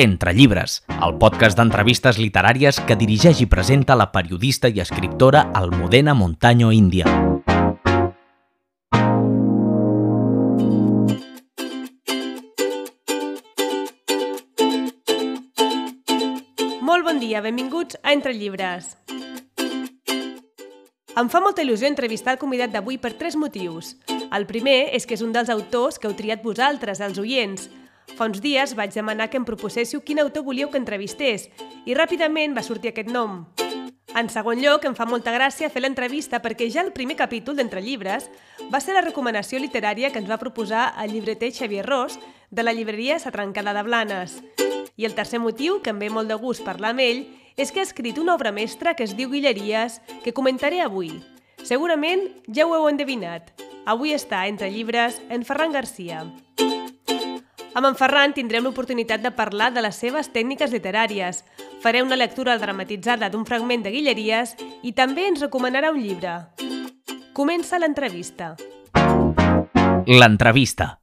Entre llibres, el podcast d'entrevistes literàries que dirigeix i presenta la periodista i escriptora Almudena Montaño Índia. Molt bon dia, benvinguts a Entre Llibres. Em fa molta il·lusió entrevistar el convidat d'avui per tres motius. El primer és que és un dels autors que heu triat vosaltres, els oients, Fa uns dies vaig demanar que em proposéssiu quin autor volíeu que entrevistés i ràpidament va sortir aquest nom. En segon lloc, em fa molta gràcia fer l'entrevista perquè ja el primer capítol d'Entre Llibres va ser la recomanació literària que ens va proposar el llibreter Xavier Ros de la llibreria Satrancada de Blanes. I el tercer motiu, que em ve molt de gust parlar amb ell, és que ha escrit una obra mestra que es diu Guilleries, que comentaré avui. Segurament ja ho heu endevinat. Avui està entre llibres en Ferran Garcia. Amb en Ferran tindrem l'oportunitat de parlar de les seves tècniques literàries. Faré una lectura dramatitzada d'un fragment de Guilleries i també ens recomanarà un llibre. Comença l'entrevista. L'entrevista.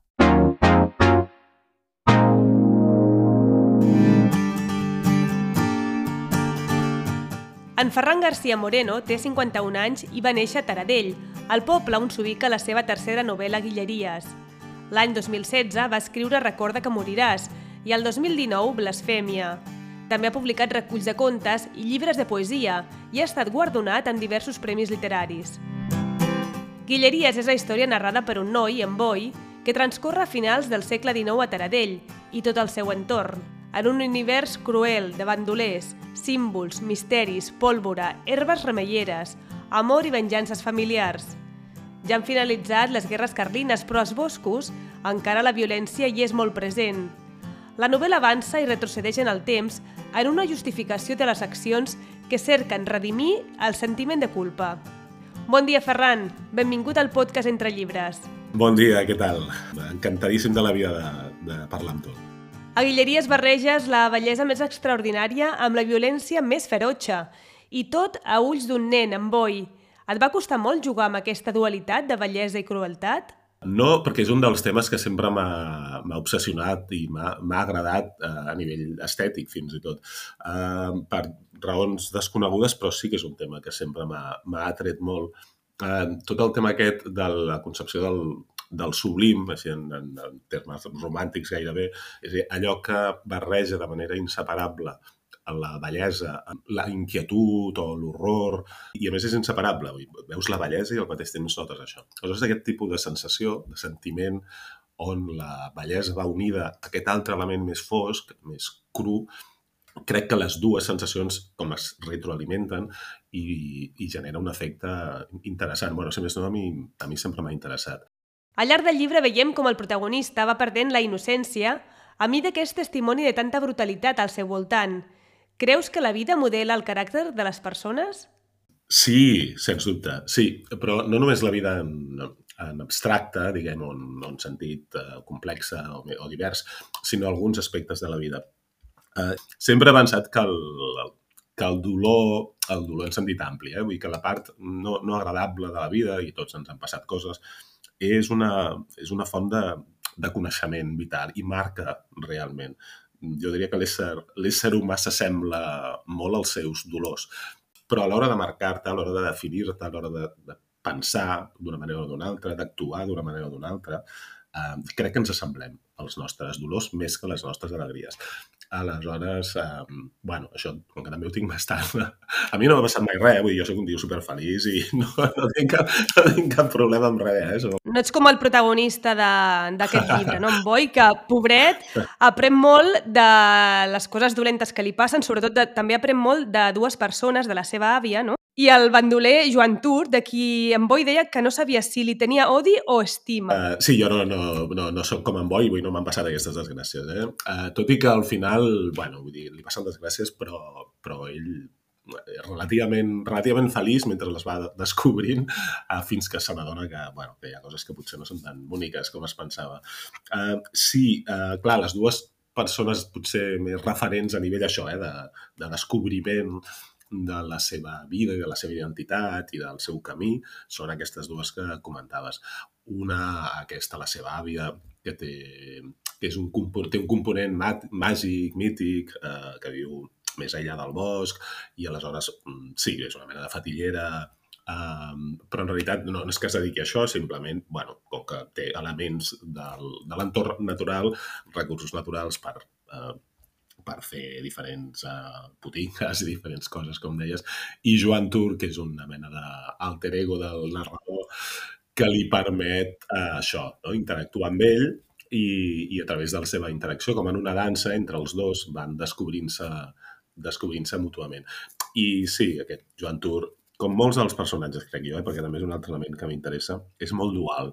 En Ferran García Moreno té 51 anys i va néixer a Taradell, al poble on s'ubica la seva tercera novel·la Guilleries. L'any 2016 va escriure Recorda que moriràs i el 2019 Blasfèmia. També ha publicat reculls de contes i llibres de poesia i ha estat guardonat amb diversos premis literaris. Guilleries és la història narrada per un noi, en Boi, que transcorre a finals del segle XIX a Taradell i tot el seu entorn, en un univers cruel de bandolers, símbols, misteris, pólvora, herbes remeieres, amor i venjances familiars – ja han finalitzat les guerres carlines, però als boscos encara la violència hi és molt present. La novel·la avança i retrocedeix en el temps en una justificació de les accions que cerquen redimir el sentiment de culpa. Bon dia, Ferran. Benvingut al podcast Entre Llibres. Bon dia, què tal? Encantadíssim de la vida de, de parlar amb tu. A Guilleries barreges la bellesa més extraordinària amb la violència més ferotge, i tot a ulls d'un nen, en boi, et va costar molt jugar amb aquesta dualitat de bellesa i crueltat? No, perquè és un dels temes que sempre m'ha obsessionat i m'ha agradat eh, a nivell estètic, fins i tot. Eh, per raons desconegudes, però sí que és un tema que sempre m'ha atret molt. Eh, tot el tema aquest de la concepció del, del sublim, així en, en, en termes romàntics gairebé, és dir, allò que barreja de manera inseparable la bellesa, la inquietud o l'horror, i a més és inseparable. Veus la bellesa i al mateix temps notes això. Aleshores, aquest tipus de sensació, de sentiment, on la bellesa va unida a aquest altre element més fosc, més cru, crec que les dues sensacions com es retroalimenten i, i genera un efecte interessant. Bueno, si més no, a mi, a mi sempre m'ha interessat. Al llarg del llibre veiem com el protagonista va perdent la innocència a mida que és testimoni de tanta brutalitat al seu voltant – Creus que la vida modela el caràcter de les persones? Sí, sens dubte, sí. Però no només la vida en, en abstracte, diguem, o en, en sentit uh, complex o, o divers, sinó alguns aspectes de la vida. Uh, sempre he pensat que el, que el dolor, el dolor en sentit ampli, eh? vull dir que la part no, no agradable de la vida, i tots ens han passat coses, és una, és una font de, de coneixement vital i marca realment jo diria que l'ésser humà s'assembla molt als seus dolors. Però a l'hora de marcar-te, a l'hora de definir-te, a l'hora de, de pensar d'una manera o d'una altra, d'actuar d'una manera o d'una altra, eh, crec que ens assemblem als nostres dolors més que les nostres alegries. Aleshores, eh, bueno, això, com que també ho tinc bastant, a mi no m'ha passat mai res, vull dir, jo soc un tio superfeliç i no, no, tinc cap, no tinc cap problema amb res, eh? Soc... No ets com el protagonista d'aquest llibre, no? En Boi, que, pobret, aprèn molt de les coses dolentes que li passen, sobretot de, també aprèn molt de dues persones, de la seva àvia, no? I el bandoler Joan Tur, de qui en Boi deia que no sabia si li tenia odi o estima. Uh, sí, jo no, no, no, no soc com en Boi, vull no m'han passat aquestes desgràcies. Eh? Uh, tot i que al final, bueno, vull dir, li passen desgràcies, però, però ell és relativament, relativament feliç mentre les va descobrint uh, fins que se n'adona que, bueno, que hi ha coses que potser no són tan boniques com es pensava. Uh, sí, uh, clar, les dues persones potser més referents a nivell això, eh, de, de descobriment de la seva vida i de la seva identitat i del seu camí són aquestes dues que comentaves. Una, aquesta, la seva àvia, que té, que és un, té un component màgic, mític, eh, que viu més enllà del bosc, i aleshores, mm, sí, és una mena de fatillera, Um, però en realitat no, no és que es dediqui a això, simplement, bueno, com que té elements del, de l'entorn natural, recursos naturals per, uh, per fer diferents uh, botigues i diferents coses, com deies, i Joan Tur, que és una mena d'alter ego del narrador, que li permet uh, això, no? interactuar amb ell i, i a través de la seva interacció, com en una dansa, entre els dos van descobrint-se descobrint-se mútuament. I sí, aquest Joan Tur com molts dels personatges, crec jo, eh, perquè també és un altre element que m'interessa, és molt dual.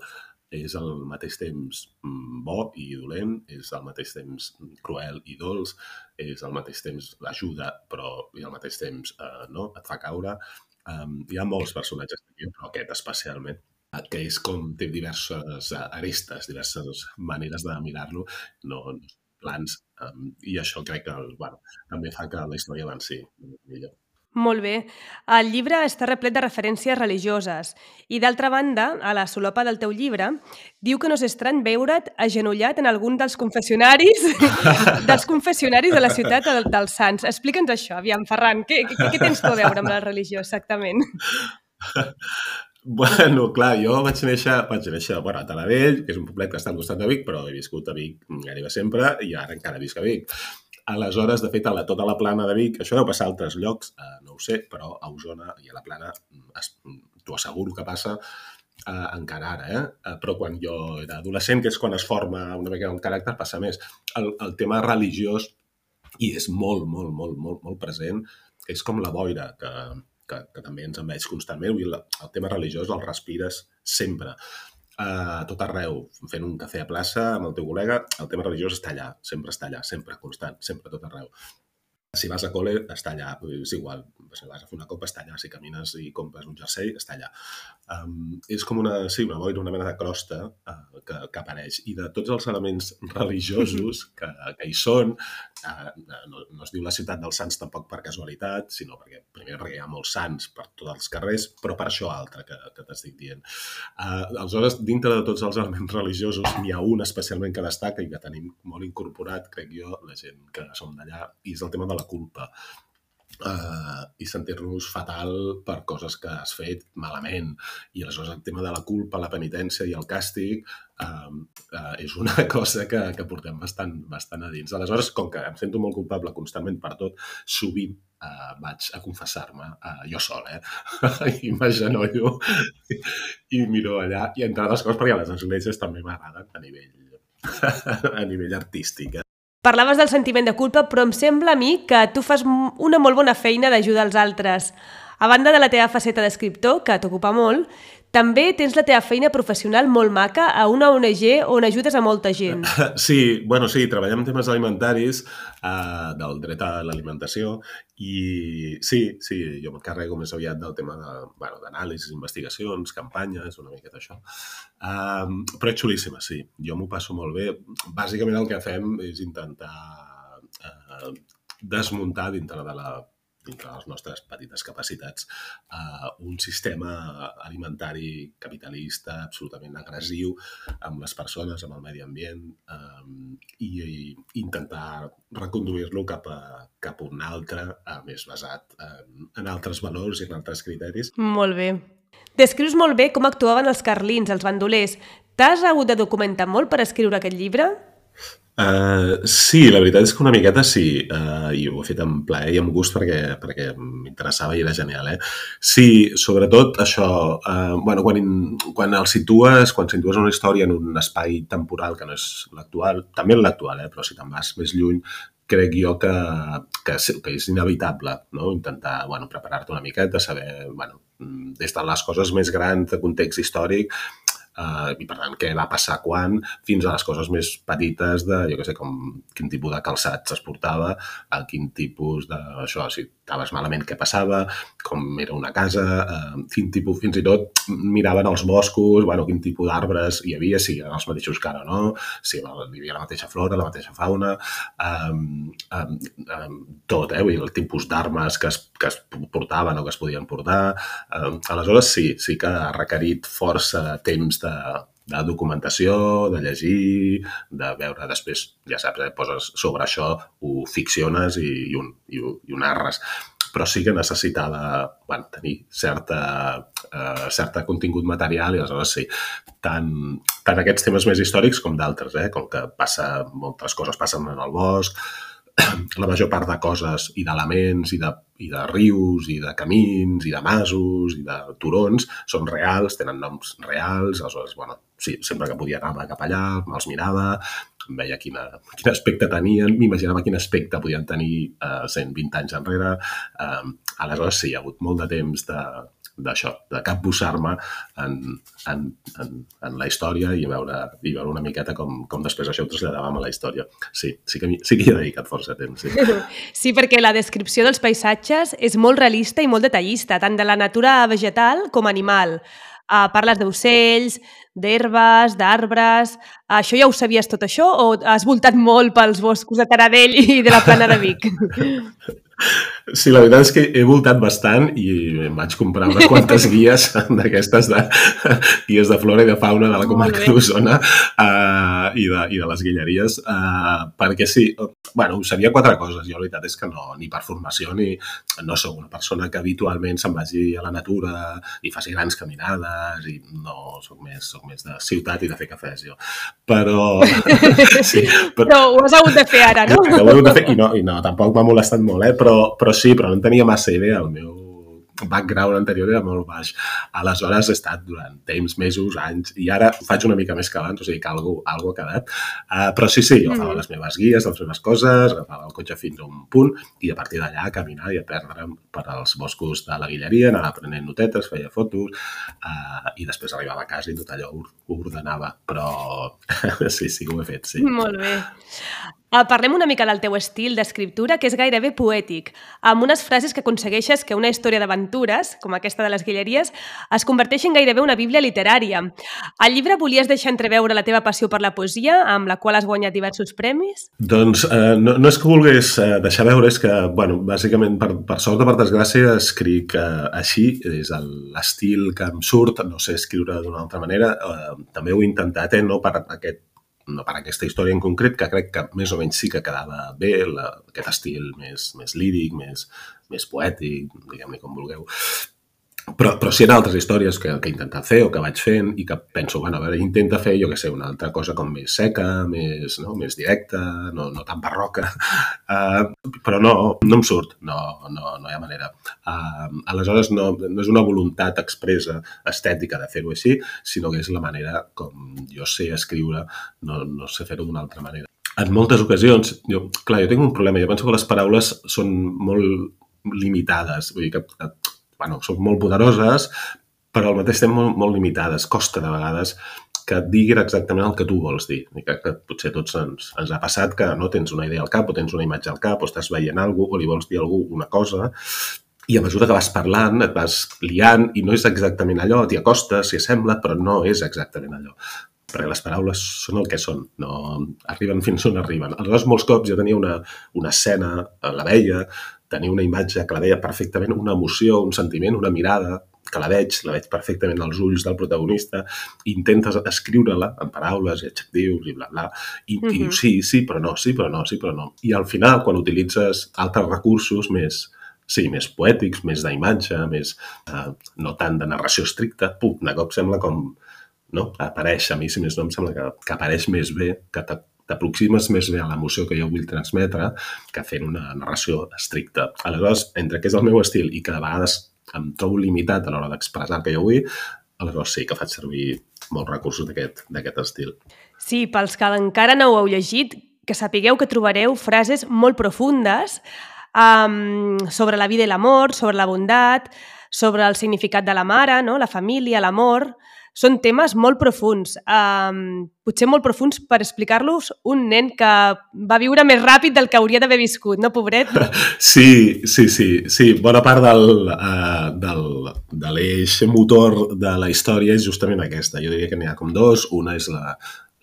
És al mateix temps mm, bo i dolent, és al mateix temps cruel i dolç, és al mateix temps l'ajuda, però i al mateix temps eh, no, et fa caure. Um, hi ha molts personatges, però aquest especialment, eh, que és com té diverses eh, arestes, diverses maneres de mirar-lo, no, plans, um, i això crec que bueno, també fa que la història avanci millor. Molt bé. El llibre està replet de referències religioses i, d'altra banda, a la solopa del teu llibre, diu que no és estrany veure't agenollat en algun dels confessionaris dels confessionaris de la ciutat dels Sants. Explica'ns això, aviam, Ferran, què, què, què tens a veure amb la religió exactament? Bueno, clar, jo vaig néixer, vaig néixer bueno, a Taradell, que és un poblet que està al costat de Vic, però he viscut a Vic gairebé sempre i ara encara visc a Vic. Aleshores, de fet, a la, tota la plana de Vic, això deu passar a altres llocs, eh, no ho sé, però a Osona i a la plana mm, t'ho asseguro que passa eh, encara ara, eh? eh? Però quan jo era adolescent, que és quan es forma una mica un caràcter, passa més. El, el tema religiós, i és molt, molt, molt, molt, molt present, és com la boira, que, que, que també ens enveig constantment. el tema religiós el respires sempre a tot arreu, fent un cafè a plaça amb el teu col·lega, el tema religiós està allà, sempre està allà, sempre, constant, sempre, tot arreu. Si vas a col·le, està allà, és igual. Si vas a fer una copa, està allà. Si camines i compres un jersei, està allà. Um, és com una, sí, una boira, una mena de crosta uh, que, que apareix. I de tots els elements religiosos que, que hi són, no, no es diu la ciutat dels sants tampoc per casualitat, sinó perquè, primer, perquè hi ha molts sants per tots els carrers, però per això altre que, que t'estic dient. Uh, aleshores, dintre de tots els elements religiosos, n'hi ha un especialment que destaca i que tenim molt incorporat, crec jo, la gent que som d'allà, i és el tema de la culpa uh, i sentir-nos fatal per coses que has fet malament. I aleshores el tema de la culpa, la penitència i el càstig uh, uh, és una cosa que, que portem bastant, bastant a dins. Aleshores, com que em sento molt culpable constantment per tot, sovint uh, vaig a confessar-me uh, jo sol, eh? I m'agenollo i, i miro allà. I entre altres coses, perquè les esglésies també m'agraden a nivell a nivell artístic. Eh? Parlaves del sentiment de culpa, però em sembla a mi que tu fas una molt bona feina d'ajudar els altres. A banda de la teva faceta d'escriptor, que t'ocupa molt, també tens la teva feina professional molt maca a una ONG on ajudes a molta gent. Sí, bueno, sí, treballem temes alimentaris, eh, del dret a l'alimentació, i sí, sí, jo m'encarrego més aviat del tema d'anàlisis, bueno, investigacions, campanyes, una miqueta això. Um, però és xulíssima, sí. Jo m'ho passo molt bé. Bàsicament el que fem és intentar uh, desmuntar dintre de la dintre de les nostres petites capacitats, eh, un sistema alimentari capitalista absolutament agressiu amb les persones, amb el medi ambient eh, i, i intentar reconduir-lo cap, a, cap a un altre, eh, més basat en, en altres valors i en altres criteris. Molt bé. Descrius molt bé com actuaven els carlins, els bandolers. T'has hagut de documentar molt per escriure aquest llibre? Uh, sí, la veritat és que una miqueta sí, uh, i ho he fet amb plaer i amb gust perquè, perquè m'interessava i era genial, eh? Sí, sobretot això, uh, bueno, quan, quan el situes, quan situes una història en un espai temporal que no és l'actual, també l'actual, eh? però si te'n vas més lluny, crec jo que, que, que és inevitable no? intentar bueno, preparar-te una miqueta, saber bueno, des de les coses més grans de context històric eh, i per tant què va passar quan, fins a les coses més petites de, jo què sé, com quin tipus de calçats es portava, a quin tipus de, això, si estaves malament què passava, com era una casa, eh, quin tipus, fins i tot miraven els boscos, bueno, quin tipus d'arbres hi havia, si eren els mateixos que ara no, si hi havia la mateixa flora, la mateixa fauna, eh, eh, eh, tot, eh, vull dir, el tipus d'armes que, es, que es portaven o que es podien portar. Eh, aleshores, sí, sí que ha requerit força temps de, de documentació, de llegir, de veure després, ja saps, eh, poses sobre això, ho ficciones i, i, un, i, i ho narres però sí que necessitava bueno, tenir certa, eh, certa contingut material i aleshores sí, tant, tant aquests temes més històrics com d'altres, eh? com que passa, moltes coses passen en el bosc, la major part de coses i d'elements i, de, i de rius i de camins i de masos i de turons són reals, tenen noms reals, aleshores, bueno, sí, sempre que podia anar cap allà, me'ls mirava, veia quina, quin aspecte tenien, m'imaginava quin aspecte podien tenir eh, 120 anys enrere. Eh, aleshores, sí, hi ha hagut molt de temps de, d'això, de capbussar-me en, en, en, en la història i veure, i veure una miqueta com, com després això ho traslladàvem a la història. Sí, sí que, sí que hi he dedicat força temps. Sí. sí, perquè la descripció dels paisatges és molt realista i molt detallista, tant de la natura vegetal com animal. Uh, parles d'ocells, d'herbes, d'arbres... Uh, això ja ho sabies tot això o has voltat molt pels boscos de Taradell i de la plana de Vic? Sí, la veritat és que he voltat bastant i em vaig comprar unes quantes guies d'aquestes de guies de flora i de fauna de la comarca d'Osona uh, i, de, i de les guilleries uh, perquè sí, bueno, sabia quatre coses. Jo la veritat és que no, ni per formació ni no sóc una persona que habitualment se'n vagi a la natura i faci grans caminades i no, sóc més, sóc més de ciutat i de fer cafès jo. Però... Sí, però, però ho has hagut de fer ara, no? Ho he hagut de fer i no, i no tampoc m'ha molestat molt, eh? però, però sí, però no en tenia massa idea. El meu background anterior era molt baix. Aleshores he estat durant temps, mesos, anys, i ara ho faig una mica més que abans, o sigui que algú, algú ha quedat. Uh, però sí, sí, jo agafava mm. les meves guies, les meves coses, agafava el cotxe fins a un punt i a partir d'allà caminar i a perdre'm per als boscos de la Guilleria, anava prenent notetes, feia fotos uh, i després arribava a casa i tot allò ho ordenava. Però sí, sí, ho he fet, sí. Molt bé. Uh, parlem una mica del teu estil d'escriptura, que és gairebé poètic, amb unes frases que aconsegueixes que una història d'aventures, com aquesta de les Guilleries, es converteixi en gairebé una bíblia literària. Al llibre volies deixar entreveure la teva passió per la poesia, amb la qual has guanyat diversos premis? Doncs eh, no, no és que volgués eh, deixar veure, és que, bueno, bàsicament, per, per sort o per desgràcia, escric eh, així, és l'estil que em surt, no sé escriure d'una altra manera, eh, també ho he intentat, eh, no per aquest no per aquesta història en concret, que crec que més o menys sí que quedava bé, la, aquest estil més, més líric, més, més poètic, diguem-ne com vulgueu. Però, però si eren altres històries que, que he intentat fer o que vaig fent i que penso, bueno, a veure, intenta fer, jo que sé, una altra cosa com més seca, més, no, més directa, no, no tan barroca, uh, però no, no em surt, no, no, no hi ha manera. Uh, aleshores, no, no és una voluntat expressa estètica de fer-ho així, sinó que és la manera com jo sé escriure, no, no sé fer-ho d'una altra manera. En moltes ocasions, jo, clar, jo tinc un problema, jo penso que les paraules són molt limitades, vull dir que bueno, són molt poderoses, però al mateix temps molt, molt limitades. Costa de vegades que et diguin exactament el que tu vols dir. I que, que potser tots ens, ens ha passat que no tens una idea al cap o tens una imatge al cap o estàs veient alguna o li vols dir a algú una cosa i a mesura que vas parlant et vas liant i no és exactament allò, t'hi acostes, s'hi assembla, però no és exactament allò perquè les paraules són el que són, no arriben fins on arriben. Aleshores, molts cops jo tenia una, una escena, la veia, tenir una imatge que la veia perfectament, una emoció, un sentiment, una mirada, que la veig, la veig perfectament als ulls del protagonista, intentes escriure-la en paraules i adjectius i bla, bla, i, uh -huh. i dius sí, sí, però no, sí, però no, sí, però no. I al final, quan utilitzes altres recursos més, sí, més poètics, més d'imatge, més, eh, no tant de narració estricta, pum, de cop sembla com, no? Apareix, a mi, si més no, em sembla que, que apareix més bé, que t'aproximes més bé a l'emoció que jo vull transmetre que fent una narració estricta. Aleshores, entre que és el meu estil i que de vegades em trobo limitat a l'hora d'expressar el que jo vull, aleshores sí que faig servir molts recursos d'aquest estil. Sí, pels que encara no ho heu llegit, que sapigueu que trobareu frases molt profundes um, sobre la vida i l'amor, sobre la bondat, sobre el significat de la mare, no? la família, l'amor, són temes molt profuns, um, potser molt profuns per explicar-los un nen que va viure més ràpid del que hauria d'haver viscut, no, pobret? Sí, sí, sí. sí. Bona part del, uh, del, de l'eix motor de la història és justament aquesta. Jo diria que n'hi ha com dos. Una és la,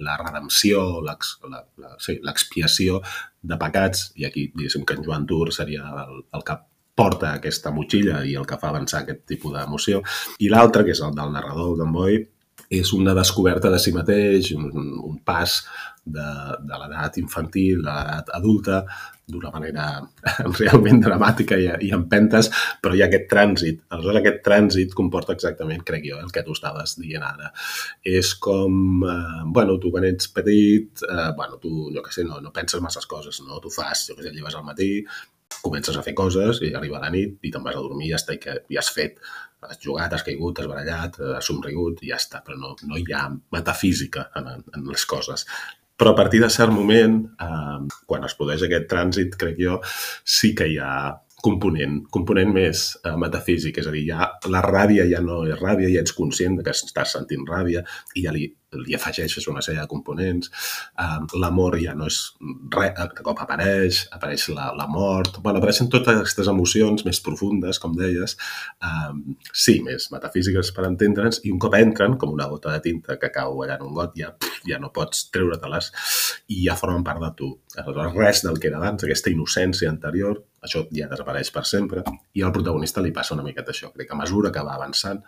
la redempció, l'expiació sí, de pecats, i aquí diguéssim que en Joan Tur seria el, el cap porta aquesta motxilla i el que fa avançar aquest tipus d'emoció. I l'altre, que és el del narrador, d'en Boi, és una descoberta de si mateix, un, un pas de, de l'edat infantil a l'edat adulta d'una manera realment dramàtica i, i empentes, però hi ha aquest trànsit. Aleshores, aquest trànsit comporta exactament, crec jo, el que tu estaves dient ara. És com, eh, bueno, tu quan ets petit, eh, bueno, tu, jo què sé, no, no penses masses coses, no? Tu fas, jo què sé, lleves al matí, comences a fer coses i arriba la nit i te'n vas a dormir i ja està, i que ja has fet has jugat, has caigut, has barallat, has somrigut i ja està, però no, no hi ha metafísica en, en les coses. Però a partir de cert moment, eh, quan es produeix aquest trànsit, crec jo, sí que hi ha component, component més eh, metafísic, és a dir, ja, la ràbia ja no és ràbia, ja ets conscient de que estàs sentint ràbia i ja li, li afegeixes una sèrie de components. Uh, L'amor ja no és res, de cop apareix, apareix la, la mort, bueno, apareixen totes aquestes emocions més profundes, com deies, uh, sí, més metafísiques per entendre'ns, i un cop entren, com una gota de tinta que cau allà en un got, ja, ja no pots treure-te-les i ja formen part de tu. Aleshores, res del que era abans, aquesta innocència anterior, això ja desapareix per sempre, i al protagonista li passa una miqueta això. Crec que a mesura que va avançant,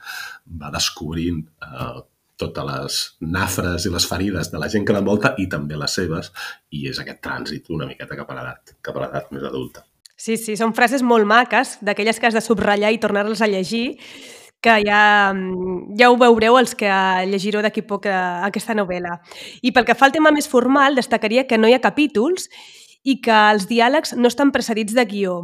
va descobrint eh, totes les nafres i les ferides de la gent que l'envolta i també les seves, i és aquest trànsit una miqueta cap a l'edat, cap a l'edat més adulta. Sí, sí, són frases molt maques, d'aquelles que has de subratllar i tornar-les a llegir, que ja, ja ho veureu els que llegireu d'aquí poc eh, aquesta novel·la. I pel que fa al tema més formal, destacaria que no hi ha capítols i que els diàlegs no estan precedits de guió.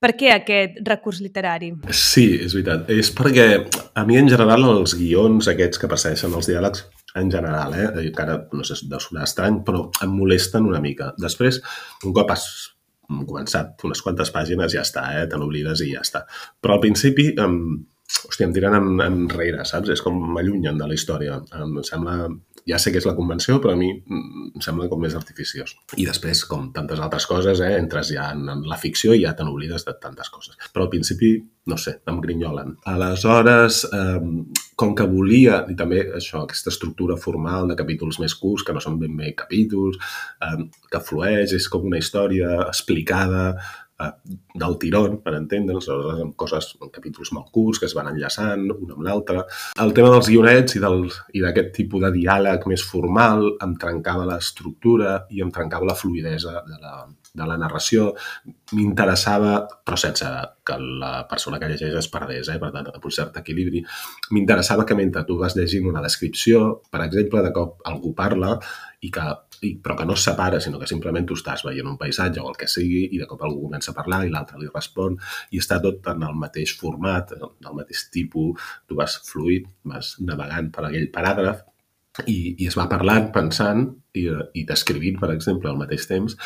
Per què aquest recurs literari? Sí, és veritat. És perquè a mi en general els guions aquests que passeixen els diàlegs en general, eh? encara no sé, deu sonar estrany, però em molesten una mica. Després, un cop has començat unes quantes pàgines, ja està, eh? te n'oblides i ja està. Però al principi, em, hòstia, em tiren en, enrere, saps? És com m'allunyen de la història. Em sembla ja sé que és la convenció, però a mi mm, em sembla com més artificiós. I després, com tantes altres coses, eh, entres ja en, en la ficció i ja te n'oblides de tantes coses. Però al principi, no sé, em grinyolen. Aleshores, eh, com que volia, i també això, aquesta estructura formal de capítols més curts, que no són ben bé capítols, eh, que flueix, és com una història explicada, Eh, del tirón, per entendre'ns, amb coses, en capítols molt curts que es van enllaçant un amb l'altre. El tema dels guionets i d'aquest tipus de diàleg més formal em trencava l'estructura i em trencava la fluidesa de la, de la narració. M'interessava, però sense que la persona que llegeix es perdés, eh? per tant, un cert equilibri. M'interessava que mentre tu vas llegint una descripció, per exemple, de cop algú parla i que i, però que no es separa, sinó que simplement tu estàs veient un paisatge o el que sigui i de cop algú comença a parlar i l'altre li respon i està tot en el mateix format, el mateix tipus, tu vas fluid, vas navegant per aquell paràgraf i, i es va parlant, pensant i, i descrivint, per exemple, al mateix temps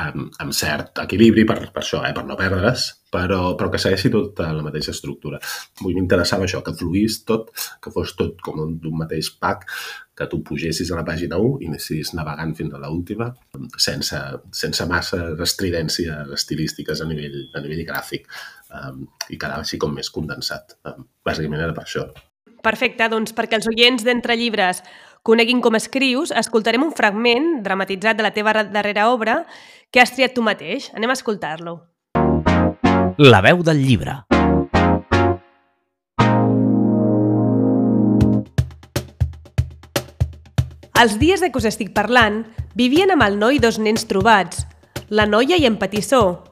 amb, amb cert equilibri per, per això, eh, per no perdre's, però, però que segueixi tota la mateixa estructura. Vull m'interessava això, que fluís tot, que fos tot com d'un mateix pack, que tu pugessis a la pàgina 1 i anessis navegant fins a l'última sense, sense massa estridències estilístiques a nivell, a nivell gràfic um, i quedava així com més condensat. Um, bàsicament era per això. Perfecte, doncs perquè els oients d'Entre Llibres coneguin com escrius, escoltarem un fragment dramatitzat de la teva darrera obra que has triat tu mateix. Anem a escoltar-lo. La veu del llibre. Els dies de què us estic parlant, vivien amb el noi dos nens trobats, la noia i en Petissó.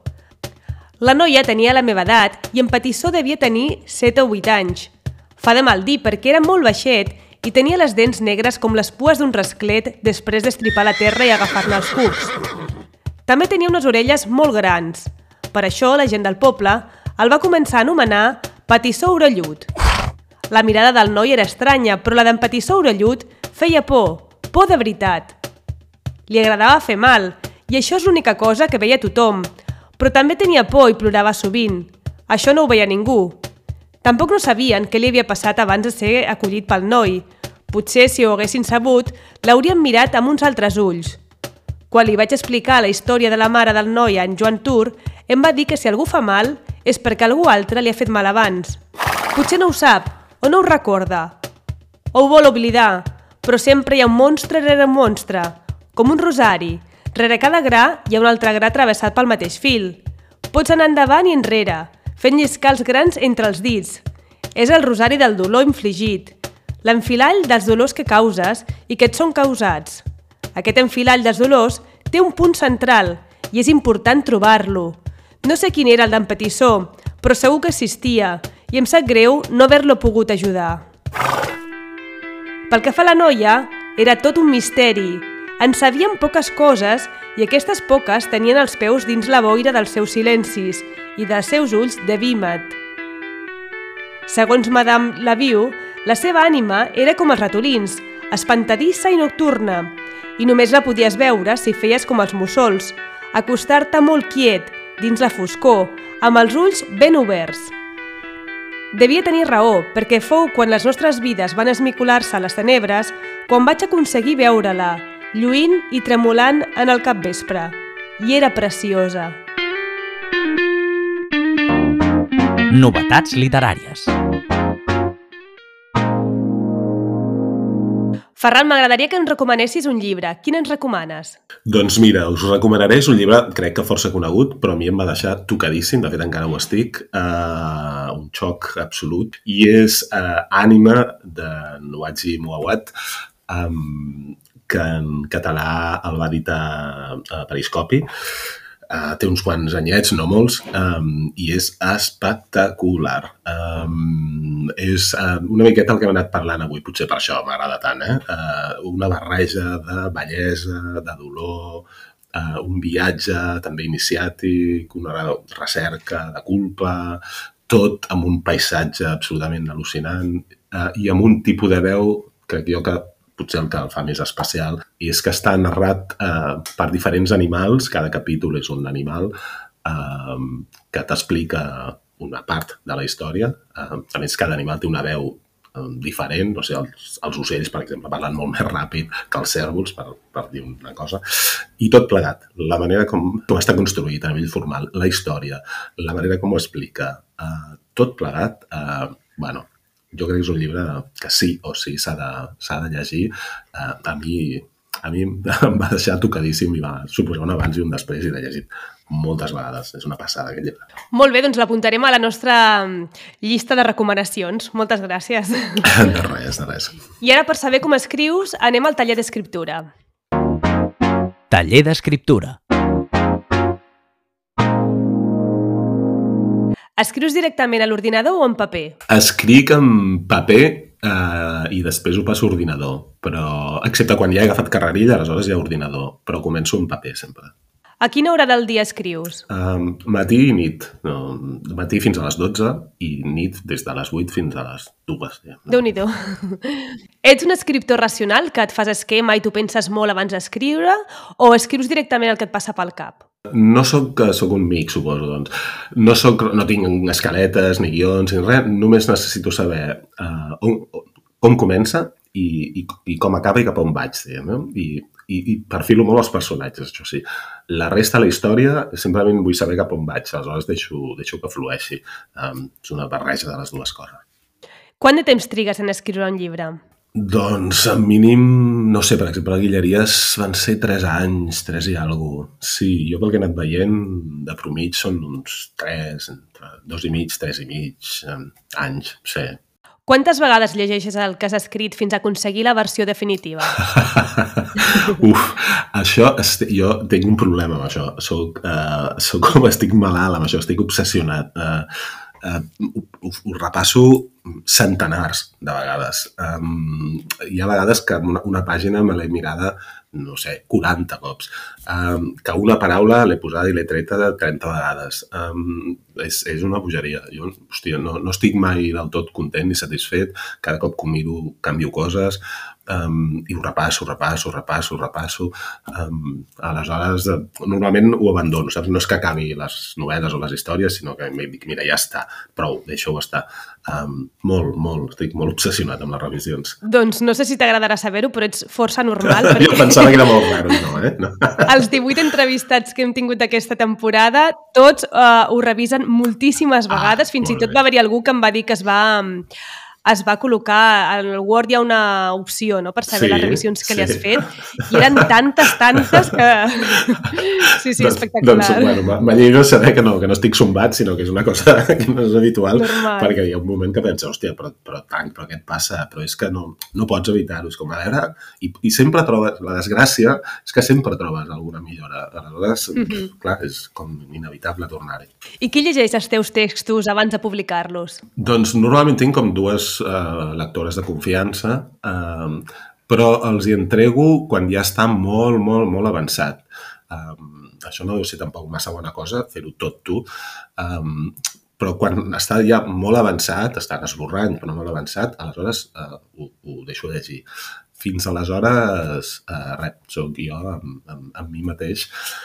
La noia tenia la meva edat i en Petissó devia tenir 7 o 8 anys. Fa de mal dir perquè era molt baixet i tenia les dents negres com les pues d'un rasclet després d'estripar la terra i agafar-ne els cucs. També tenia unes orelles molt grans. Per això la gent del poble el va començar a anomenar Petissó Orellut. La mirada del noi era estranya, però la d'en Petissó Orellut feia por, por de veritat. Li agradava fer mal, i això és l'única cosa que veia tothom, però també tenia por i plorava sovint. Això no ho veia ningú. Tampoc no sabien què li havia passat abans de ser acollit pel noi. Potser, si ho haguessin sabut, l'haurien mirat amb uns altres ulls. Quan li vaig explicar la història de la mare del noi a en Joan Tur, em va dir que si algú fa mal és perquè algú altre li ha fet mal abans. Potser no ho sap, o no ho recorda, o ho vol oblidar, però sempre hi ha un monstre rere un monstre, com un rosari. Rere cada gra hi ha un altre gra travessat pel mateix fil. Pots anar endavant i enrere, fent lliscar els grans entre els dits. És el rosari del dolor infligit. l'enfilall dels dolors que causes i que et són causats. Aquest enfilall dels dolors té un punt central i és important trobar-lo. No sé quin era el d'en Petissó, però segur que existia i em sap greu no haver-lo pogut ajudar. Pel que fa a la noia, era tot un misteri. En sabíem poques coses i aquestes poques tenien els peus dins la boira dels seus silencis i dels seus ulls de vímet. Segons Madame Laviu, la seva ànima era com els ratolins, espantadissa i nocturna, i només la podies veure si feies com els mussols, acostar-te molt quiet, dins la foscor, amb els ulls ben oberts. Devia tenir raó, perquè fou quan les nostres vides van esmicular-se a les tenebres quan vaig aconseguir veure-la, lluint i tremolant en el capvespre. I era preciosa. Novetats literàries. Ferran, m'agradaria que ens recomanessis un llibre. Quin ens recomanes? Doncs mira, us recomanaré, és un llibre crec que força conegut, però a mi em va deixar tocadíssim, de fet encara ho estic, uh, un xoc absolut, i és uh, Ànima de Nuadzi Muawat, um, que en català el va editar a Periscopi. Uh, té uns quants anyets, no molts, um, i és espectacular. Um, és uh, una miqueta el que hem anat parlant avui, potser per això m'agrada tant, eh? Uh, una barreja de bellesa, de dolor, uh, un viatge també iniciàtic, una recerca de culpa, tot amb un paisatge absolutament al·lucinant uh, i amb un tipus de veu, crec jo que potser el que el fa més especial, i és que està narrat eh, per diferents animals, cada capítol és un animal eh, que t'explica una part de la història. Eh, a més, cada animal té una veu eh, diferent, o sigui, els, els ocells, per exemple, parlen molt més ràpid que els cèrvols, per, per dir una cosa, i tot plegat, la manera com, com està construït a nivell formal, la història, la manera com ho explica, eh, tot plegat, eh, bueno, jo crec que és un llibre que sí o sí s'ha de, de llegir. Uh, a mi a mi em va deixar tocadíssim i va suposar un abans i un després i l'he llegit moltes vegades. És una passada aquest llibre. Molt bé, doncs l'apuntarem a la nostra llista de recomanacions. Moltes gràcies. De res, de res. I ara, per saber com escrius, anem al taller d'escriptura. Taller d'escriptura. Escrius directament a l'ordinador o en paper? Escric en paper eh, i després ho passo a ordinador, però excepte quan ja he agafat carrerilla, aleshores hi ha ordinador, però començo en paper sempre. A quina hora del dia escrius? Um, matí i nit. No, matí fins a les 12 i nit des de les 8 fins a les 2. Ja. Déu-n'hi-do. Ets un escriptor racional que et fas esquema i tu penses molt abans d'escriure o escrius directament el que et passa pel cap? No sóc, sóc un mic, suposo, doncs. No, soc, no tinc escaletes ni guions ni res, només necessito saber uh, on, com comença i, i, i com acaba i cap on vaig, diguem, no? I, i, i perfilo molt els personatges, això sí. La resta de la història, simplement vull saber cap on vaig, aleshores deixo, deixo que flueixi. Um, és una barreja de les dues coses. Quant de temps trigues en escriure un llibre? Doncs, al mínim, no sé, per exemple, a Guilleries van ser 3 anys, 3 i alguna cosa. Sí, jo pel que he anat veient, de promig són uns 3, entre 2 i mig, 3 i mig anys, sí. Quantes vegades llegeixes el que has escrit fins a aconseguir la versió definitiva? Uf, això, jo tinc un problema amb això. Soc, uh, soc com estic malalt amb això, estic obsessionat. Uh, uh, ho, ho repasso centenars de vegades. Um, hi ha vegades que una, una pàgina me l'he mirada no sé, 40 cops. Um, que una paraula l'he posada i l'he treta de 30 vegades. Um, és, és una bogeria. Jo, hòstia, no, no estic mai del tot content ni satisfet. Cada cop que miro canvio coses um, i ho repasso, repasso, repasso, repasso. Um, aleshores, normalment ho abandono, saps? No és que acabi les novel·les o les històries, sinó que dic, mira, ja està, prou, deixa-ho estar. Um, molt, molt, estic molt obsessionat amb les revisions. Doncs no sé si t'agradarà saber-ho, però ets força normal. Perquè... jo pensava que era molt raro, no, eh? No. Els 18 entrevistats que hem tingut aquesta temporada, tots uh, ho revisen moltíssimes ah, vegades, ah, fins i tot bé. va haver-hi algú que em va dir que es va es va col·locar, al Word hi ha una opció no? per saber Sí, les revisions que li has sí. fet, i eren tantes, tantes que... Sí, sí, espectacular. Doncs, bueno, m- m'allegro saber que no, que no estic sombat, sinó que és una cosa que no és habitual, Normal. perquè hi ha un moment que pensa, hòstia, però, però tant, però què et passa? Però és que no, no pots evitar-ho, és com a veure, i, i sempre trobes, la desgràcia és que sempre trobes alguna millora, aleshores, mm. -hmm. clar, és com inevitable tornar-hi. I qui llegeix els teus textos abans de publicar-los? Doncs normalment tinc com dues eh, lectores de confiança, eh, però els hi entrego quan ja està molt, molt, molt avançat. Um, això no deu ser tampoc massa bona cosa, fer-ho tot tu, um, però quan està ja molt avançat, estan esborrant, però molt avançat, aleshores uh, ho, ho deixo llegir. Fins aleshores, uh, res, sóc jo amb, amb, amb mi mateix.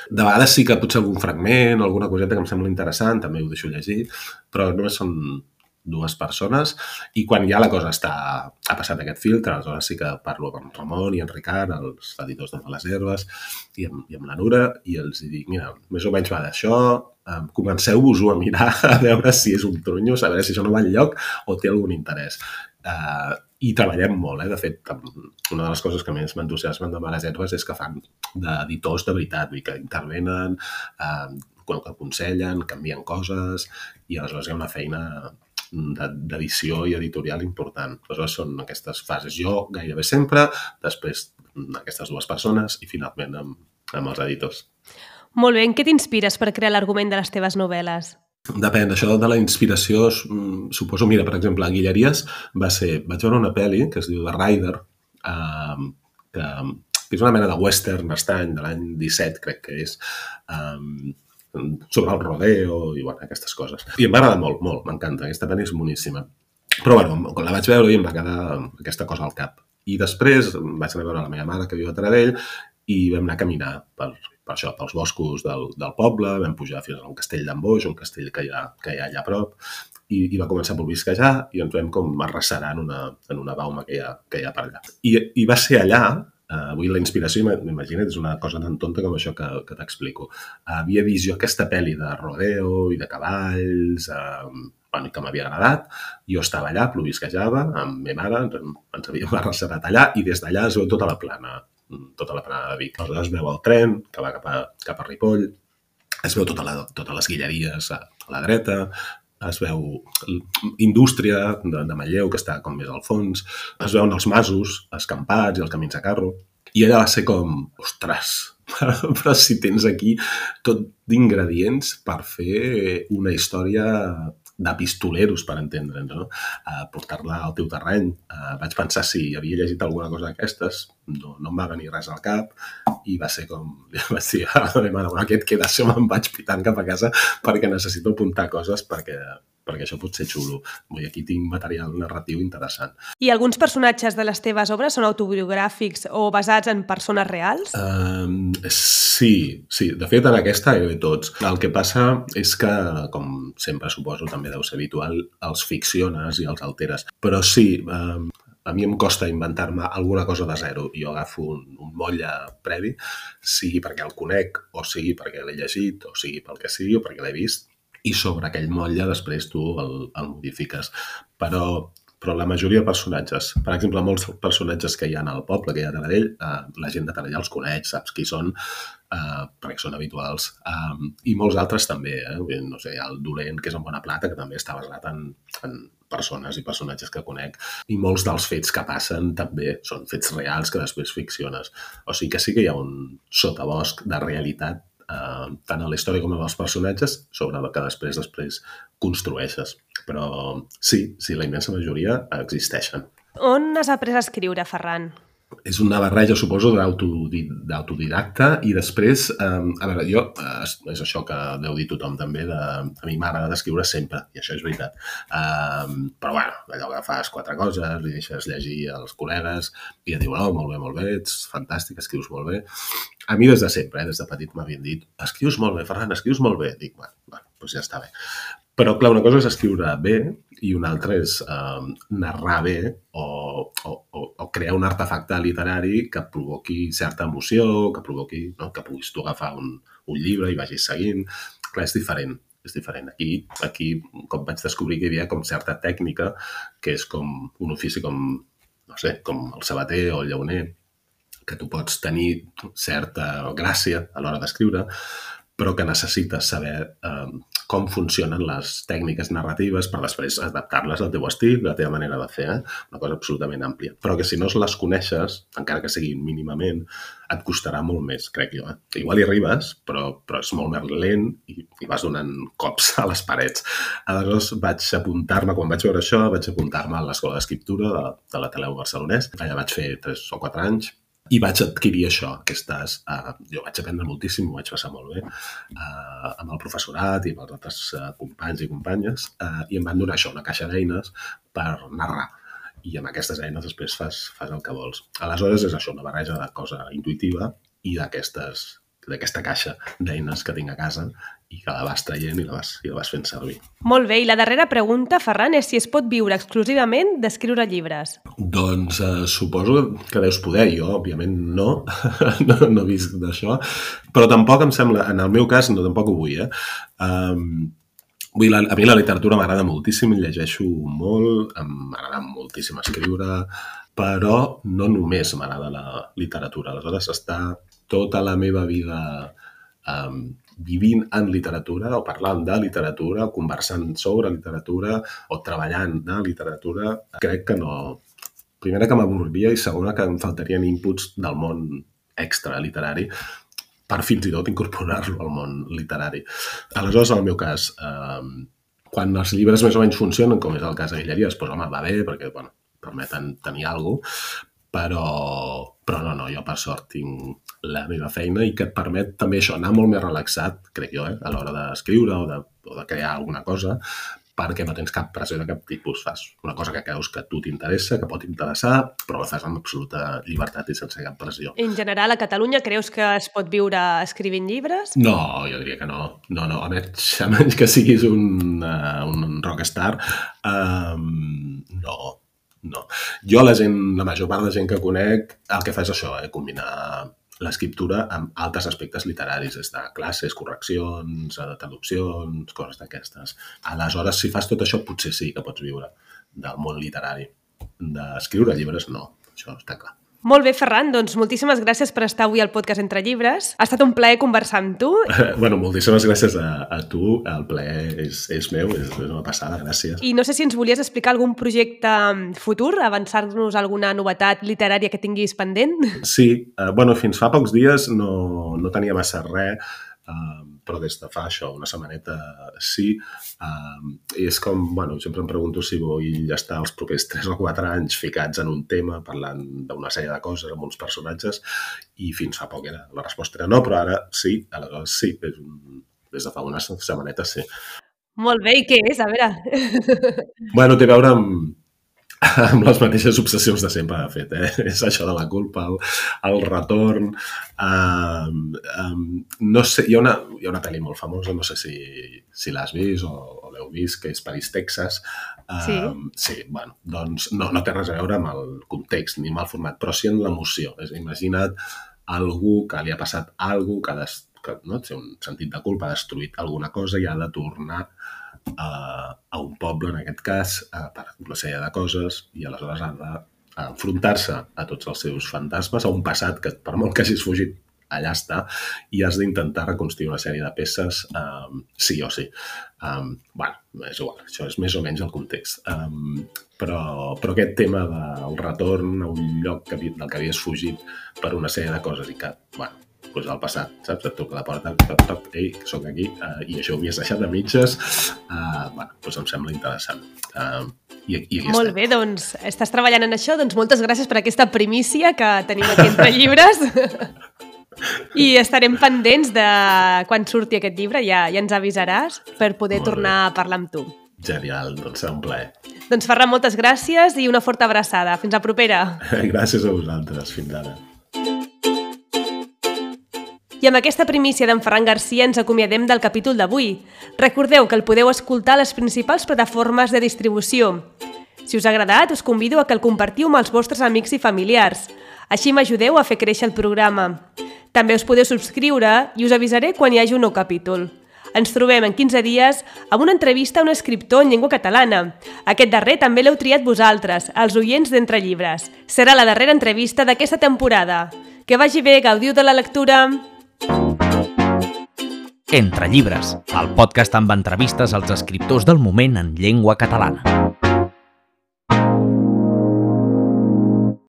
De vegades sí que potser algun fragment o alguna coseta que em sembla interessant, també ho deixo llegir, però només són dues persones i quan ja la cosa està, ha passat aquest filtre, aleshores sí que parlo amb Ramon i en Ricard, els editors de les herbes, i amb, i amb la Nura, i els dic, mira, més o menys va d'això, comenceu-vos-ho a mirar, a veure si és un tronyo, a veure si això no va enlloc o té algun interès. Uh, I treballem molt, eh? De fet, una de les coses que més m'entusiasmen de Males Herbes és que fan d'editors de veritat, vull que intervenen, uh, que aconsellen, canvien coses, i aleshores hi ha una feina d'edició i editorial important. Aleshores són aquestes fases. Jo gairebé sempre, després aquestes dues persones i finalment amb, amb els editors. Molt bé, en què t'inspires per crear l'argument de les teves novel·les? Depèn, això de la inspiració, mm, suposo, mira, per exemple, a Guilleries va ser, vaig veure una pel·li que es diu The Rider, eh, que, que és una mena de western estany de l'any 17, crec que és, eh, sobre el rodeo i bueno, aquestes coses. I em va agradar molt, molt, m'encanta, aquesta pel·li és boníssima. Però bueno, quan la vaig veure i em va quedar aquesta cosa al cap. I després vaig anar a veure la meva mare que viu a Taradell i vam anar a caminar per, per això, pels boscos del, del poble, vam pujar fins a un castell d'en un castell que hi ha, que hi ha allà a prop, i, i va començar a plovisquejar i ens vam com arrasserar en una, en una bauma que hi ha, que hi ha per allà. I, i va ser allà, eh, avui la inspiració, m'imagina't, és una cosa tan tonta com això que, que t'explico. Havia vist jo aquesta pel·li de rodeo i de cavalls, eh, bueno, que m'havia agradat, jo estava allà, plovisquejava, amb ma mare, ens, havíem arrasserat allà, i des d'allà es veu tota la plana, tota la plana de Vic. Aleshores es veu el tren, que va cap a, cap a Ripoll, es veu tota la, totes les guilleries a, a la dreta, es veu indústria de, de Manlleu, que està com més al fons, es veuen els masos, escampats i els camins a carro, i ella va ser com, ostres, però si tens aquí tot d'ingredients per fer una història de pistoleros, per entendre'ns, no? Uh, portar-la al teu terreny. Uh, vaig pensar si havia llegit alguna cosa d'aquestes, no, no em va venir res al cap i va ser com, vaig dir, a la meva mare, aquest queda, això me'n vaig pitant cap a casa perquè necessito apuntar coses perquè, perquè això pot ser xulo. Vull dir, aquí tinc material narratiu interessant. I alguns personatges de les teves obres són autobiogràfics o basats en persones reals? Um, sí, sí. De fet, en aquesta gairebé tots. El que passa és que, com sempre suposo, també deu ser habitual, els ficciones i els alteres. Però sí, um, a mi em costa inventar-me alguna cosa de zero. Jo agafo un, un motlle previ, sigui perquè el conec, o sigui perquè l'he llegit, o sigui pel que sigui, o perquè l'he vist, i sobre aquell motlle després tu el, el modifiques. Però, però la majoria de personatges, per exemple, molts personatges que hi ha al poble, que hi ha a Taradell, eh, la gent de Taradell els coneix, saps qui són, eh, perquè són habituals. Um, I molts altres també, eh? No sé, el dolent, que és en bona plata, que també està basat en, en persones i personatges que conec. I molts dels fets que passen també són fets reals que després ficciones. O sigui que sí que hi ha un sotabosc de realitat eh, tant a la història com als personatges sobre el que després després construeixes. Però sí, sí, la immensa majoria existeixen. On has après a escriure, Ferran? És una barreja, suposo, d'autodi- d'autodidacta i després, eh, a veure, jo, eh, és això que deu dir tothom també, de, a mi m'agrada d'escriure sempre, i això és veritat. Eh, però bueno, allò que fas quatre coses, li deixes llegir als col·legues i et diuen, oh, molt bé, molt bé, ets fantàstic, escrius molt bé. A mi des de sempre, eh, des de petit m'havien dit, escrius molt bé, Ferran, escrius molt bé. Dic, bueno, bueno doncs ja està bé. Però, clar, una cosa és escriure bé i una altra és eh, narrar bé o, o, o, crear un artefacte literari que provoqui certa emoció, que provoqui, no? que puguis tu agafar un, un llibre i vagis seguint. Clar, és diferent. és diferent. Aquí, aquí, com vaig descobrir que hi havia com certa tècnica, que és com un ofici com, no sé, com el sabater o el llauner, que tu pots tenir certa gràcia a l'hora d'escriure, però que necessites saber eh, com funcionen les tècniques narratives per després adaptar-les al teu estil, la teva manera de fer, eh? una cosa absolutament àmplia. Però que si no les coneixes, encara que siguin mínimament, et costarà molt més, crec jo. Eh? Igual hi arribes, però, però és molt més lent i, i vas donant cops a les parets. Aleshores vaig apuntar-me, quan vaig veure això, vaig apuntar-me a l'Escola d'Escriptura de, de l'Ateneu Barcelonès. Allà vaig fer 3 o 4 anys i vaig adquirir això, aquestes... Uh, jo vaig aprendre moltíssim, ho vaig passar molt bé uh, amb el professorat i amb els altres uh, companys i companyes uh, i em van donar això, una caixa d'eines per narrar i amb aquestes eines després fas, fas el que vols. Aleshores és això, una barreja de cosa intuïtiva i d'aquestes d'aquesta caixa d'eines que tinc a casa i que la vas traient i la vas, i la vas fent servir. Molt bé, i la darrera pregunta, Ferran, és si es pot viure exclusivament d'escriure llibres. Doncs eh, suposo que deus poder, jo òbviament no, no, no visc d'això, però tampoc em sembla, en el meu cas, no tampoc ho vull, eh? Um, Vull, la, a mi la literatura m'agrada moltíssim, llegeixo molt, m'agrada moltíssim escriure, però no només m'agrada la literatura. Aleshores, està tota la meva vida um, vivint en literatura o parlant de literatura o conversant sobre literatura o treballant de literatura, crec que no... Primera que m'avorriria i segona que em faltarien inputs del món extra literari per fins i tot incorporar-lo al món literari. Aleshores, en el meu cas, eh, quan els llibres més o menys funcionen, com és el cas de Guilleries, doncs home, va bé, perquè bueno, permeten tenir alguna cosa, però, però no, no, jo per sort tinc la meva feina i que et permet també això, anar molt més relaxat, crec jo, eh, a l'hora d'escriure o, de, o de crear alguna cosa, perquè no tens cap pressió de cap tipus. Fas una cosa que creus que a tu t'interessa, que pot interessar, però la fas amb absoluta llibertat i sense cap pressió. En general, a Catalunya creus que es pot viure escrivint llibres? No, jo diria que no. No, no, a menys, a menys que siguis un, uh, un rockstar, um, no, no. Jo, la gent, la major part de gent que conec, el que fa és això, eh, combinar l'escriptura amb altres aspectes literaris, des de classes, correccions, eh, traduccions, coses d'aquestes. Aleshores, si fas tot això, potser sí que pots viure del món literari. D'escriure llibres, no. Això està clar. Molt bé, Ferran, doncs moltíssimes gràcies per estar avui al podcast Entre Llibres. Ha estat un plaer conversar amb tu. bueno, moltíssimes gràcies a, a tu. El plaer és, és meu, és, és una passada, gràcies. I no sé si ens volies explicar algun projecte futur, avançar-nos alguna novetat literària que tinguis pendent? Sí, uh, bueno, fins fa pocs dies no, no tenia massa res, uh, però des de fa això, una setmaneta sí. Um, I és com, bueno, sempre em pregunto si vull estar els propers 3 o 4 anys ficats en un tema, parlant d'una sèrie de coses amb uns personatges, i fins fa poc era, la resposta era no, però ara sí, aleshores sí, és un, des de fa una setmaneta sí. Molt bé, i què és? A veure... Bueno, té a veure amb, amb les mateixes obsessions de sempre, de fet. Eh? És això de la culpa, el, el retorn... Um, um, no sé, hi ha, una, hi ha una pel·li molt famosa, no sé si, si l'has vist o, o l'heu vist, que és Paris, Texas. Um, sí. Sí, bueno, doncs no, no té res a veure amb el context ni amb el format, però sí en l'emoció. És imagina't algú que li ha passat alguna cosa, que, des, que no, té un sentit de culpa, ha destruït alguna cosa i ha de tornar a, a un poble, en aquest cas, a, per una sèrie de coses, i aleshores ha d'enfrontar-se a tots els seus fantasmes, a un passat que, per molt que hagis fugit, allà està, i has d'intentar reconstruir una sèrie de peces um, sí o sí. Um, bueno, és igual, això és més o menys el context. Um, però, però aquest tema del retorn a un lloc que, del que havies fugit per una sèrie de coses i que, bueno, pues, al passat, saps? Et truca a la porta, toc, toc, ei, que sóc aquí, uh, i això ho havies deixat de mitges, uh, bueno, doncs em sembla interessant. Uh, i, i Molt estem. bé, doncs estàs treballant en això, doncs moltes gràcies per aquesta primícia que tenim aquí entre llibres. I estarem pendents de quan surti aquest llibre, ja, ja ens avisaràs per poder Molt tornar bé. a parlar amb tu. Genial, doncs serà un plaer. Doncs Ferran, moltes gràcies i una forta abraçada. Fins a propera. gràcies a vosaltres. Fins ara. I amb aquesta primícia d'en Ferran Garcia ens acomiadem del capítol d'avui. Recordeu que el podeu escoltar a les principals plataformes de distribució. Si us ha agradat, us convido a que el compartiu amb els vostres amics i familiars. Així m'ajudeu a fer créixer el programa. També us podeu subscriure i us avisaré quan hi hagi un nou capítol. Ens trobem en 15 dies amb una entrevista a un escriptor en llengua catalana. Aquest darrer també l'heu triat vosaltres, els oients d'Entre Llibres. Serà la darrera entrevista d'aquesta temporada. Que vagi bé, gaudiu de la lectura! Entre llibres, el podcast amb entrevistes als escriptors del moment en llengua catalana.